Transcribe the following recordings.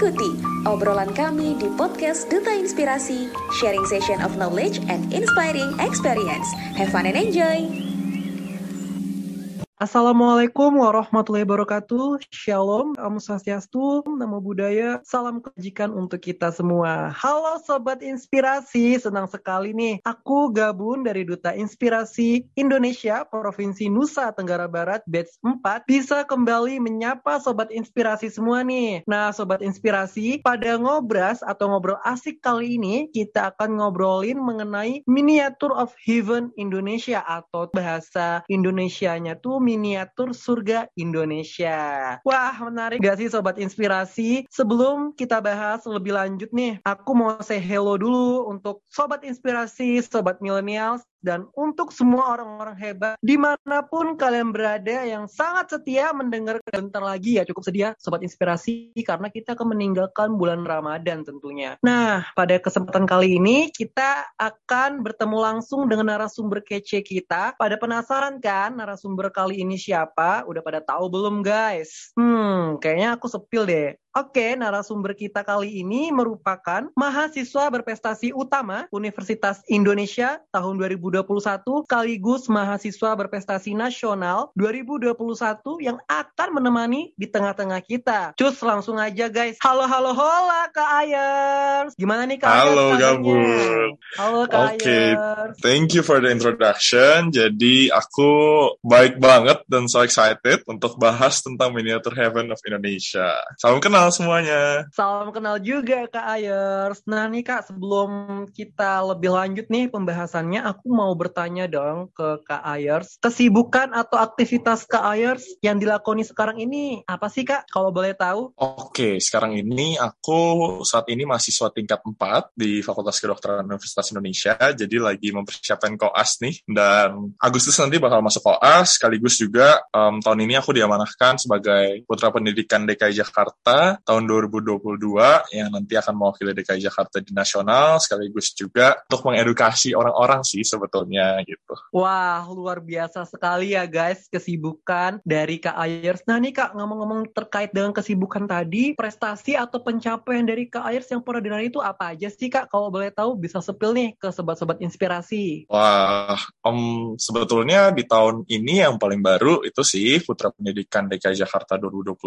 Ikuti obrolan kami di podcast Duta Inspirasi, sharing session of knowledge and inspiring experience. Have fun and enjoy! Assalamualaikum warahmatullahi wabarakatuh. Shalom, Om Swastiastu, Namo Buddhaya, salam kebajikan untuk kita semua. Halo Sobat Inspirasi, senang sekali nih. Aku gabung dari Duta Inspirasi Indonesia, Provinsi Nusa Tenggara Barat, batch 4, bisa kembali menyapa Sobat Inspirasi semua nih. Nah, Sobat Inspirasi, pada ngobras atau ngobrol asik kali ini, kita akan ngobrolin mengenai Miniature of Heaven Indonesia atau bahasa Indonesianya tuh miniatur surga Indonesia. Wah, menarik gak sih Sobat Inspirasi? Sebelum kita bahas lebih lanjut nih, aku mau say hello dulu untuk Sobat Inspirasi, Sobat Millennials, dan untuk semua orang-orang hebat di mana pun kalian berada yang sangat setia mendengar bentar lagi ya cukup sedia sobat inspirasi karena kita akan meninggalkan bulan Ramadan tentunya. Nah pada kesempatan kali ini kita akan bertemu langsung dengan narasumber kece kita. Pada penasaran kan narasumber kali ini siapa? Udah pada tahu belum guys? Hmm kayaknya aku sepil deh. Oke, narasumber kita kali ini merupakan mahasiswa berprestasi utama Universitas Indonesia tahun 2021 sekaligus mahasiswa berprestasi nasional 2021 yang akan menemani di tengah-tengah kita. Cus langsung aja guys. Halo halo hola Kak Ayers. Gimana nih Kak Halo Gabur. Halo Kak Oke, okay. thank you for the introduction. Jadi aku baik banget dan so excited untuk bahas tentang Miniature Heaven of Indonesia. Salam kenal kenal semuanya. Salam kenal juga Kak Ayers. Nah nih Kak, sebelum kita lebih lanjut nih pembahasannya, aku mau bertanya dong ke Kak Ayers. Kesibukan atau aktivitas Kak Ayers yang dilakoni sekarang ini apa sih Kak, kalau boleh tahu? Oke, sekarang ini aku saat ini mahasiswa tingkat 4 di Fakultas Kedokteran Universitas Indonesia, jadi lagi mempersiapkan koas nih, dan Agustus nanti bakal masuk koas, sekaligus juga um, tahun ini aku diamanahkan sebagai Putra Pendidikan DKI Jakarta tahun 2022 yang nanti akan mewakili DKI Jakarta di nasional sekaligus juga untuk mengedukasi orang-orang sih sebetulnya gitu. Wah, luar biasa sekali ya guys kesibukan dari Kak Ayers. Nah nih Kak, ngomong-ngomong terkait dengan kesibukan tadi, prestasi atau pencapaian dari Kak Ayers yang pernah diraih itu apa aja sih Kak? Kalau boleh tahu bisa sepil nih ke sobat-sobat inspirasi. Wah, um, sebetulnya di tahun ini yang paling baru itu sih Putra Pendidikan DKI Jakarta 2022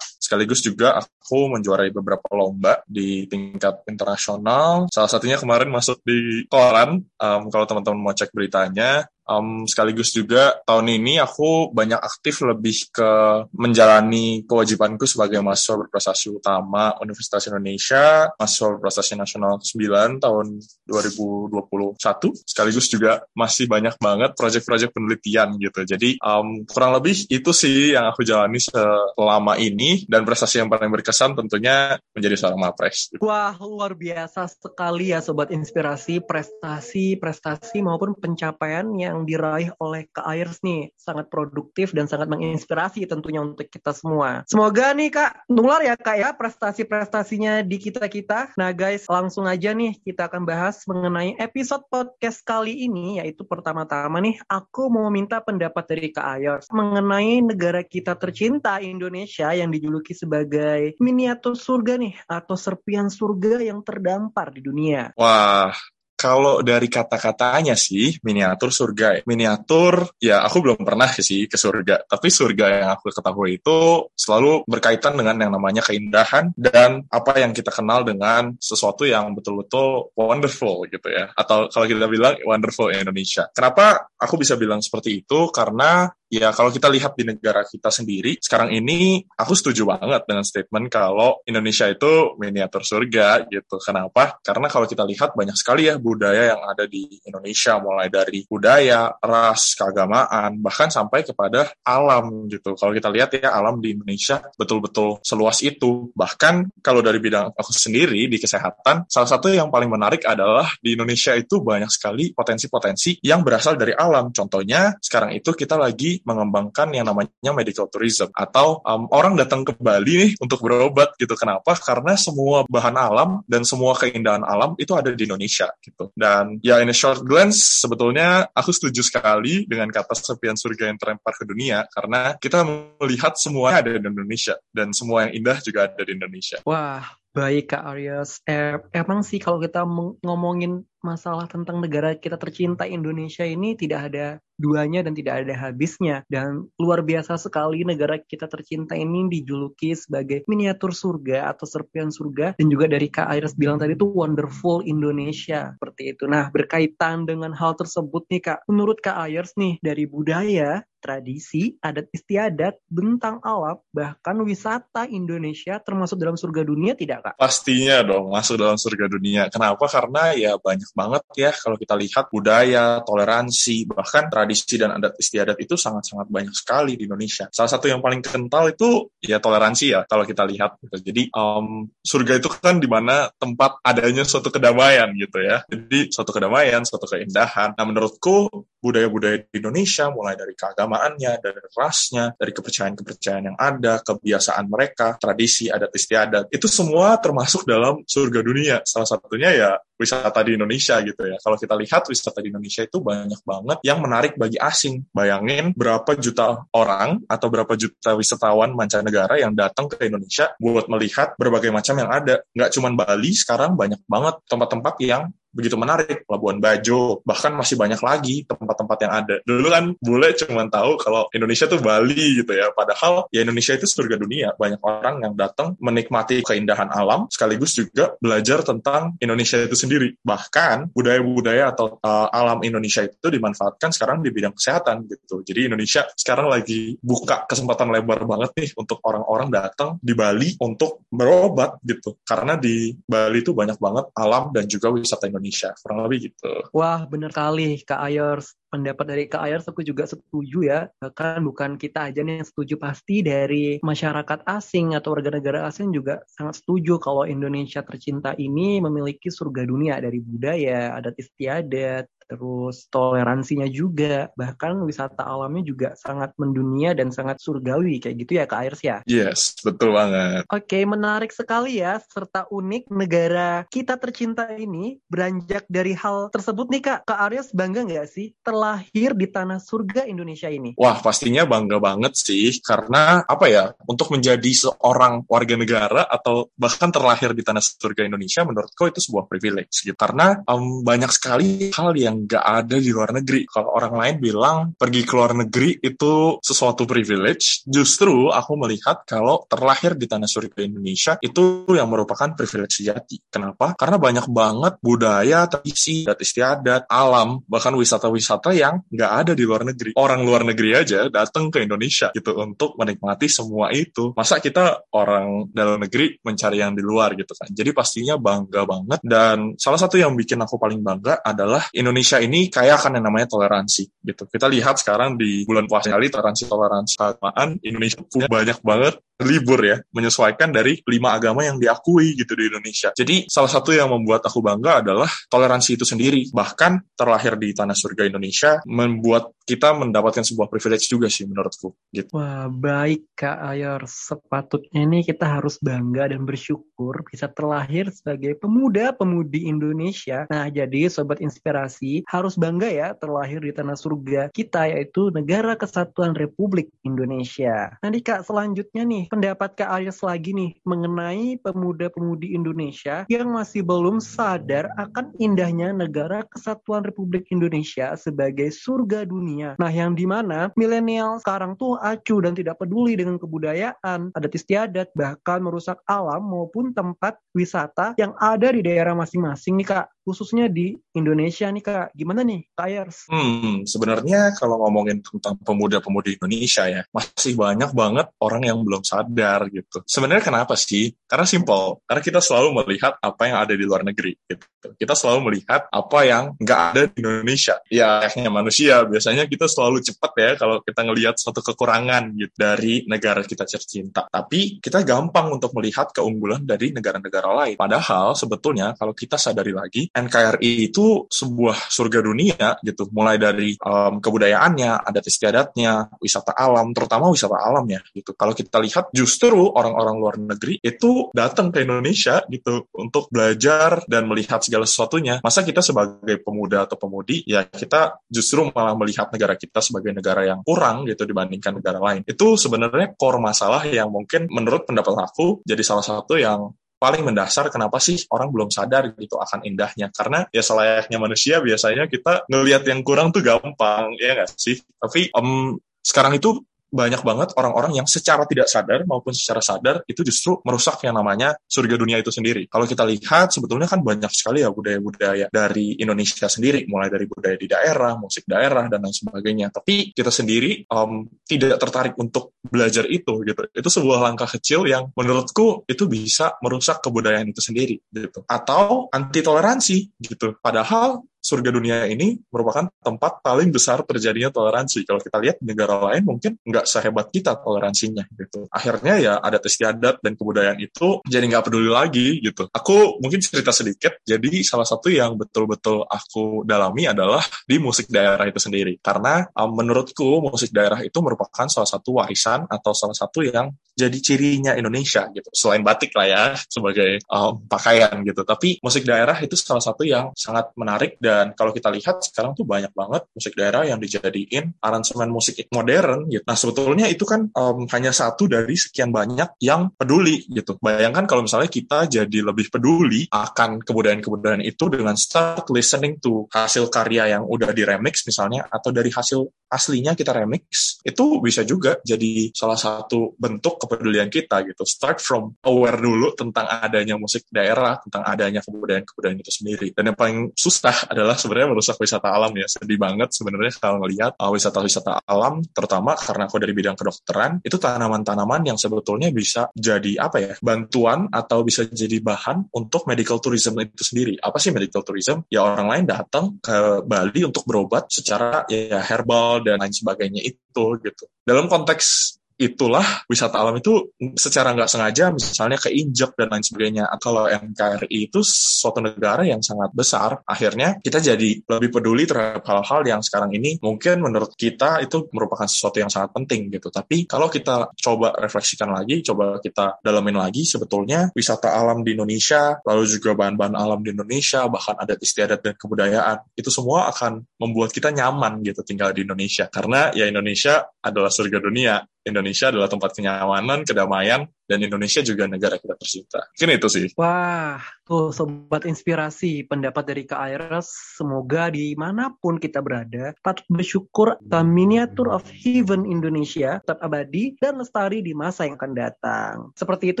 sekaligus juga aku menjuarai beberapa lomba di tingkat internasional. Salah satunya kemarin masuk di koran. Um, kalau teman-teman mau cek beritanya, Um, sekaligus juga tahun ini aku banyak aktif lebih ke menjalani kewajibanku sebagai mahasiswa berprestasi utama Universitas Indonesia, mahasiswa berprestasi nasional 9 tahun 2021. Sekaligus juga masih banyak banget proyek-proyek penelitian gitu. Jadi um, kurang lebih itu sih yang aku jalani selama ini dan prestasi yang paling berkesan tentunya menjadi seorang mapres. Wah luar biasa sekali ya sobat inspirasi prestasi prestasi maupun pencapaian yang yang diraih oleh Kak Ayers nih sangat produktif dan sangat menginspirasi tentunya untuk kita semua. Semoga nih Kak nular ya Kak ya prestasi-prestasinya di kita-kita. Nah guys langsung aja nih kita akan bahas mengenai episode podcast kali ini yaitu pertama-tama nih aku mau minta pendapat dari Kak Ayers mengenai negara kita tercinta Indonesia yang dijuluki sebagai miniatur surga nih atau serpian surga yang terdampar di dunia. Wah, kalau dari kata-katanya sih, miniatur surga. Miniatur, ya aku belum pernah sih ke surga. Tapi surga yang aku ketahui itu selalu berkaitan dengan yang namanya keindahan dan apa yang kita kenal dengan sesuatu yang betul-betul wonderful gitu ya. Atau kalau kita bilang wonderful Indonesia. Kenapa aku bisa bilang seperti itu? Karena ya kalau kita lihat di negara kita sendiri sekarang ini aku setuju banget dengan statement kalau Indonesia itu miniatur surga gitu. Kenapa? Karena kalau kita lihat banyak sekali ya budaya yang ada di Indonesia mulai dari budaya, ras, keagamaan bahkan sampai kepada alam gitu. Kalau kita lihat ya alam di Indonesia betul-betul seluas itu. Bahkan kalau dari bidang aku sendiri di kesehatan, salah satu yang paling menarik adalah di Indonesia itu banyak sekali potensi-potensi yang berasal dari alam. Contohnya sekarang itu kita lagi mengembangkan yang namanya medical tourism atau um, orang datang ke Bali nih untuk berobat gitu. Kenapa? Karena semua bahan alam dan semua keindahan alam itu ada di Indonesia gitu. Dan ya in a short glance sebetulnya aku setuju sekali dengan kata sepian surga yang terlempar ke dunia karena kita melihat semuanya ada di Indonesia dan semua yang indah juga ada di Indonesia. Wah, baik Kak Aryas. Eh, emang sih kalau kita ngomongin masalah tentang negara kita tercinta Indonesia ini tidak ada duanya dan tidak ada habisnya. Dan luar biasa sekali negara kita tercinta ini dijuluki sebagai miniatur surga atau serpian surga. Dan juga dari Kak Iris bilang tadi itu wonderful Indonesia. Seperti itu. Nah berkaitan dengan hal tersebut nih Kak. Menurut Kak Iris nih dari budaya tradisi, adat istiadat, bentang alam, bahkan wisata Indonesia termasuk dalam surga dunia tidak Kak? Pastinya dong masuk dalam surga dunia. Kenapa? Karena ya banyak banget ya kalau kita lihat budaya, toleransi, bahkan tradisi dan adat istiadat itu sangat-sangat banyak sekali di Indonesia. Salah satu yang paling kental itu ya toleransi ya kalau kita lihat. Gitu. Jadi um, surga itu kan di mana tempat adanya suatu kedamaian gitu ya. Jadi suatu kedamaian, suatu keindahan. Nah menurutku budaya-budaya di Indonesia mulai dari keagamaannya, dari rasnya, dari kepercayaan-kepercayaan yang ada, kebiasaan mereka, tradisi, adat istiadat, itu semua termasuk dalam surga dunia. Salah satunya ya wisata di Indonesia gitu ya. Kalau kita lihat wisata di Indonesia itu banyak banget yang menarik bagi asing. Bayangin berapa juta orang atau berapa juta wisatawan mancanegara yang datang ke Indonesia buat melihat berbagai macam yang ada. Nggak cuma Bali, sekarang banyak banget tempat-tempat yang begitu menarik. Labuan Bajo, bahkan masih banyak lagi tempat-tempat yang ada. Dulu kan bule cuma tahu kalau Indonesia tuh Bali gitu ya. Padahal ya Indonesia itu surga dunia. Banyak orang yang datang menikmati keindahan alam, sekaligus juga belajar tentang Indonesia itu sendiri. Bahkan budaya-budaya atau uh, alam Indonesia itu dimanfaatkan sekarang di bidang kesehatan gitu. Jadi Indonesia sekarang lagi buka kesempatan lebar banget nih untuk orang-orang datang di Bali untuk berobat gitu. Karena di Bali itu banyak banget alam dan juga wisata Indonesia Indonesia. Kurang lebih gitu. Wah bener kali. Kak Ayers pendapat dari Kak Ayers aku juga setuju ya. Bahkan bukan kita aja nih yang setuju. Pasti dari masyarakat asing atau warga negara asing juga sangat setuju kalau Indonesia tercinta ini memiliki surga dunia. Dari budaya adat istiadat terus toleransinya juga, bahkan wisata alamnya juga sangat mendunia dan sangat surgawi kayak gitu ya Kak Airs ya? Yes, betul banget. Oke, menarik sekali ya serta unik negara kita tercinta ini beranjak dari hal tersebut nih Kak. Kak Aries bangga nggak sih terlahir di tanah surga Indonesia ini? Wah, pastinya bangga banget sih karena apa ya, untuk menjadi seorang warga negara atau bahkan terlahir di tanah surga Indonesia menurutku itu sebuah privilege gitu. Karena um, banyak sekali hal yang nggak ada di luar negeri. Kalau orang lain bilang pergi ke luar negeri itu sesuatu privilege, justru aku melihat kalau terlahir di tanah surga Indonesia itu yang merupakan privilege sejati. Kenapa? Karena banyak banget budaya, tradisi, adat istiadat, alam, bahkan wisata-wisata yang nggak ada di luar negeri. Orang luar negeri aja datang ke Indonesia gitu untuk menikmati semua itu. Masa kita orang dalam negeri mencari yang di luar gitu kan. Jadi pastinya bangga banget dan salah satu yang bikin aku paling bangga adalah Indonesia Indonesia ini kaya akan yang namanya toleransi gitu. Kita lihat sekarang di bulan puasa kali toleransi toleransi keagamaan Indonesia punya banyak banget libur ya, menyesuaikan dari lima agama yang diakui gitu di Indonesia. Jadi salah satu yang membuat aku bangga adalah toleransi itu sendiri. Bahkan terlahir di tanah surga Indonesia membuat kita mendapatkan sebuah privilege juga sih menurutku. Gitu. Wah baik Kak Ayor, sepatutnya ini kita harus bangga dan bersyukur bisa terlahir sebagai pemuda-pemudi Indonesia. Nah jadi Sobat Inspirasi harus bangga ya terlahir di tanah surga kita yaitu Negara Kesatuan Republik Indonesia. Nanti Kak selanjutnya nih pendapat Kak Aries lagi nih mengenai pemuda-pemudi Indonesia yang masih belum sadar akan indahnya negara kesatuan Republik Indonesia sebagai surga dunia. Nah, yang di mana milenial sekarang tuh acuh dan tidak peduli dengan kebudayaan, adat istiadat, bahkan merusak alam maupun tempat wisata yang ada di daerah masing-masing nih Kak khususnya di Indonesia nih Kak. Gimana nih Ayers? Hmm, sebenarnya kalau ngomongin tentang pemuda-pemudi Indonesia ya, masih banyak banget orang yang belum sadar gitu. Sebenarnya kenapa sih? Karena simple, karena kita selalu melihat apa yang ada di luar negeri gitu. Gitu. Kita selalu melihat apa yang nggak ada di Indonesia. Ya, kayaknya manusia biasanya kita selalu cepat ya kalau kita ngelihat suatu kekurangan gitu dari negara kita tercinta. Tapi kita gampang untuk melihat keunggulan dari negara-negara lain. Padahal sebetulnya kalau kita sadari lagi, NKRI itu sebuah surga dunia gitu. Mulai dari um, kebudayaannya, adat istiadatnya, wisata alam, terutama wisata alam ya gitu. Kalau kita lihat justru orang-orang luar negeri itu datang ke Indonesia gitu untuk belajar dan melihat segala sesuatunya. Masa kita sebagai pemuda atau pemudi ya kita justru malah melihat negara kita sebagai negara yang kurang gitu dibandingkan negara lain. Itu sebenarnya core masalah yang mungkin menurut pendapat aku jadi salah satu yang paling mendasar kenapa sih orang belum sadar gitu akan indahnya karena ya selayaknya manusia biasanya kita ngelihat yang kurang tuh gampang ya nggak sih tapi um, sekarang itu banyak banget orang-orang yang secara tidak sadar maupun secara sadar itu justru merusak yang namanya surga dunia itu sendiri. Kalau kita lihat sebetulnya kan banyak sekali ya budaya-budaya dari Indonesia sendiri, mulai dari budaya di daerah, musik daerah dan lain sebagainya. Tapi kita sendiri um, tidak tertarik untuk belajar itu gitu. Itu sebuah langkah kecil yang menurutku itu bisa merusak kebudayaan itu sendiri gitu. Atau anti toleransi gitu. Padahal surga dunia ini merupakan tempat paling besar terjadinya toleransi. Kalau kita lihat negara lain mungkin nggak sehebat kita toleransinya gitu. Akhirnya ya adat istiadat dan kebudayaan itu jadi nggak peduli lagi gitu. Aku mungkin cerita sedikit. Jadi salah satu yang betul-betul aku dalami adalah di musik daerah itu sendiri. Karena um, menurutku musik daerah itu merupakan salah satu warisan atau salah satu yang jadi cirinya Indonesia gitu. Selain batik lah ya sebagai um, pakaian gitu. Tapi musik daerah itu salah satu yang sangat menarik dan kalau kita lihat sekarang tuh banyak banget musik daerah yang dijadiin aransemen musik modern gitu. Nah sebetulnya itu kan um, hanya satu dari sekian banyak yang peduli gitu. Bayangkan kalau misalnya kita jadi lebih peduli akan kebudayaan-kebudayaan itu dengan start listening to hasil karya yang udah diremix misalnya atau dari hasil aslinya kita remix itu bisa juga jadi salah satu bentuk kepedulian kita gitu. Start from aware dulu tentang adanya musik daerah, tentang adanya kebudayaan-kebudayaan itu sendiri. Dan yang paling susah adalah sebenarnya merusak wisata alam ya. Sedih banget sebenarnya kalau ngelihat uh, wisata-wisata alam, terutama karena aku dari bidang kedokteran, itu tanaman-tanaman yang sebetulnya bisa jadi apa ya, bantuan atau bisa jadi bahan untuk medical tourism itu sendiri. Apa sih medical tourism? Ya orang lain datang ke Bali untuk berobat secara ya herbal dan lain sebagainya itu gitu. Dalam konteks itulah wisata alam itu secara nggak sengaja misalnya keinjak dan lain sebagainya. Kalau NKRI itu suatu negara yang sangat besar, akhirnya kita jadi lebih peduli terhadap hal-hal yang sekarang ini mungkin menurut kita itu merupakan sesuatu yang sangat penting gitu. Tapi kalau kita coba refleksikan lagi, coba kita dalamin lagi sebetulnya wisata alam di Indonesia, lalu juga bahan-bahan alam di Indonesia, bahkan adat istiadat dan kebudayaan, itu semua akan membuat kita nyaman gitu tinggal di Indonesia. Karena ya Indonesia adalah surga dunia Indonesia adalah tempat kenyamanan, kedamaian, dan Indonesia juga negara kita tercinta. Mungkin itu sih. Wah, tuh sobat inspirasi pendapat dari Kak Iris. Semoga di mana pun kita berada, patut bersyukur the miniatur of heaven Indonesia tetap abadi dan lestari di masa yang akan datang. Seperti itu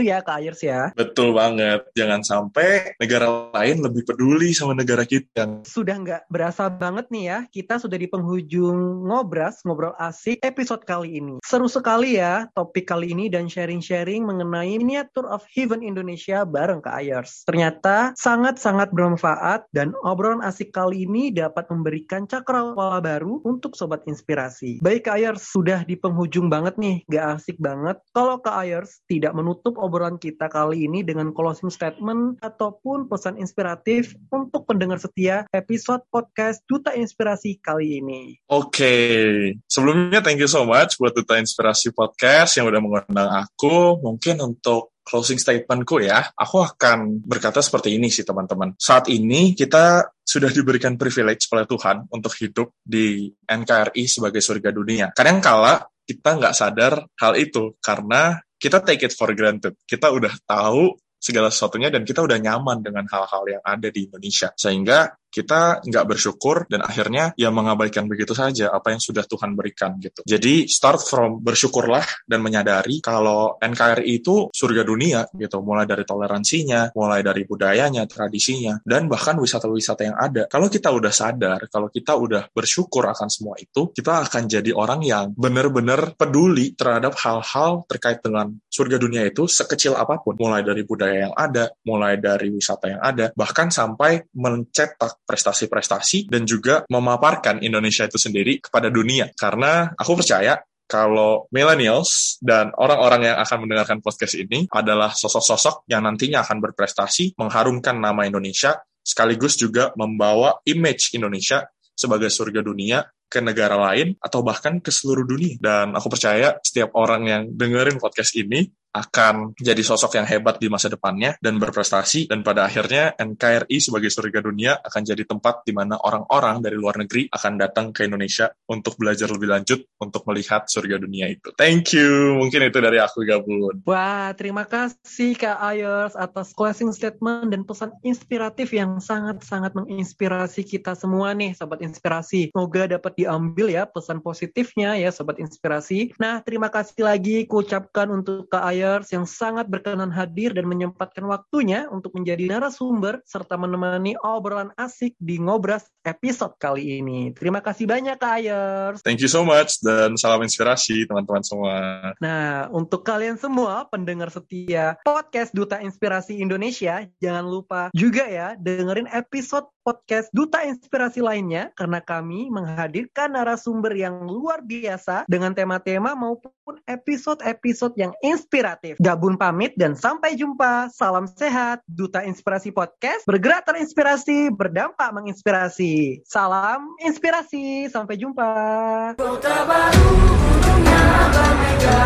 ya Kak Iris ya. Betul banget. Jangan sampai negara lain lebih peduli sama negara kita. Sudah nggak berasa banget nih ya, kita sudah di penghujung ngobras, ngobrol asik episode kali ini. Seru sekali ya topik kali ini dan sharing-sharing mengenai miniatur of heaven Indonesia bareng ke Ayers. Ternyata sangat-sangat bermanfaat dan obrolan asik kali ini dapat memberikan cakrawala baru untuk sobat inspirasi. Baik Kak Ayers, sudah di penghujung banget nih, gak asik banget kalau Kak Ayers tidak menutup obrolan kita kali ini dengan closing statement ataupun pesan inspiratif untuk pendengar setia episode podcast Duta Inspirasi kali ini. Oke, okay. sebelumnya thank you so much buat Duta Inspirasi Podcast yang udah mengundang aku. Mungkin mungkin untuk closing statementku ya, aku akan berkata seperti ini sih teman-teman. Saat ini kita sudah diberikan privilege oleh Tuhan untuk hidup di NKRI sebagai surga dunia. Kadang kala kita nggak sadar hal itu karena kita take it for granted. Kita udah tahu segala sesuatunya dan kita udah nyaman dengan hal-hal yang ada di Indonesia. Sehingga kita nggak bersyukur dan akhirnya ya mengabaikan begitu saja apa yang sudah Tuhan berikan gitu. Jadi start from bersyukurlah dan menyadari kalau NKRI itu surga dunia gitu, mulai dari toleransinya, mulai dari budayanya, tradisinya, dan bahkan wisata-wisata yang ada. Kalau kita udah sadar, kalau kita udah bersyukur akan semua itu, kita akan jadi orang yang benar-benar peduli terhadap hal-hal terkait dengan surga dunia itu sekecil apa pun, mulai dari budaya yang ada, mulai dari wisata yang ada, bahkan sampai mencetak prestasi-prestasi dan juga memaparkan Indonesia itu sendiri kepada dunia. Karena aku percaya kalau millennials dan orang-orang yang akan mendengarkan podcast ini adalah sosok-sosok yang nantinya akan berprestasi, mengharumkan nama Indonesia, sekaligus juga membawa image Indonesia sebagai surga dunia ke negara lain atau bahkan ke seluruh dunia. Dan aku percaya setiap orang yang dengerin podcast ini akan jadi sosok yang hebat di masa depannya dan berprestasi dan pada akhirnya NKRI sebagai surga dunia akan jadi tempat di mana orang-orang dari luar negeri akan datang ke Indonesia untuk belajar lebih lanjut untuk melihat surga dunia itu. Thank you. Mungkin itu dari aku Gabun. Wah, terima kasih Kak Ayers atas closing statement dan pesan inspiratif yang sangat-sangat menginspirasi kita semua nih sobat inspirasi. Semoga dapat diambil ya pesan positifnya ya sobat inspirasi. Nah, terima kasih lagi kuucapkan untuk Kak Ayers Flyers yang sangat berkenan hadir dan menyempatkan waktunya untuk menjadi narasumber serta menemani obrolan asik di Ngobras episode kali ini. Terima kasih banyak Kak Ayers. Thank you so much dan salam inspirasi teman-teman semua. Nah, untuk kalian semua pendengar setia podcast Duta Inspirasi Indonesia, jangan lupa juga ya dengerin episode podcast Duta Inspirasi lainnya karena kami menghadirkan narasumber yang luar biasa dengan tema-tema maupun episode-episode yang inspiratif. Gabun pamit dan sampai jumpa. Salam sehat. Duta Inspirasi Podcast bergerak terinspirasi, berdampak menginspirasi. Salam inspirasi. Sampai jumpa. Kota baru gunungnya Bamega,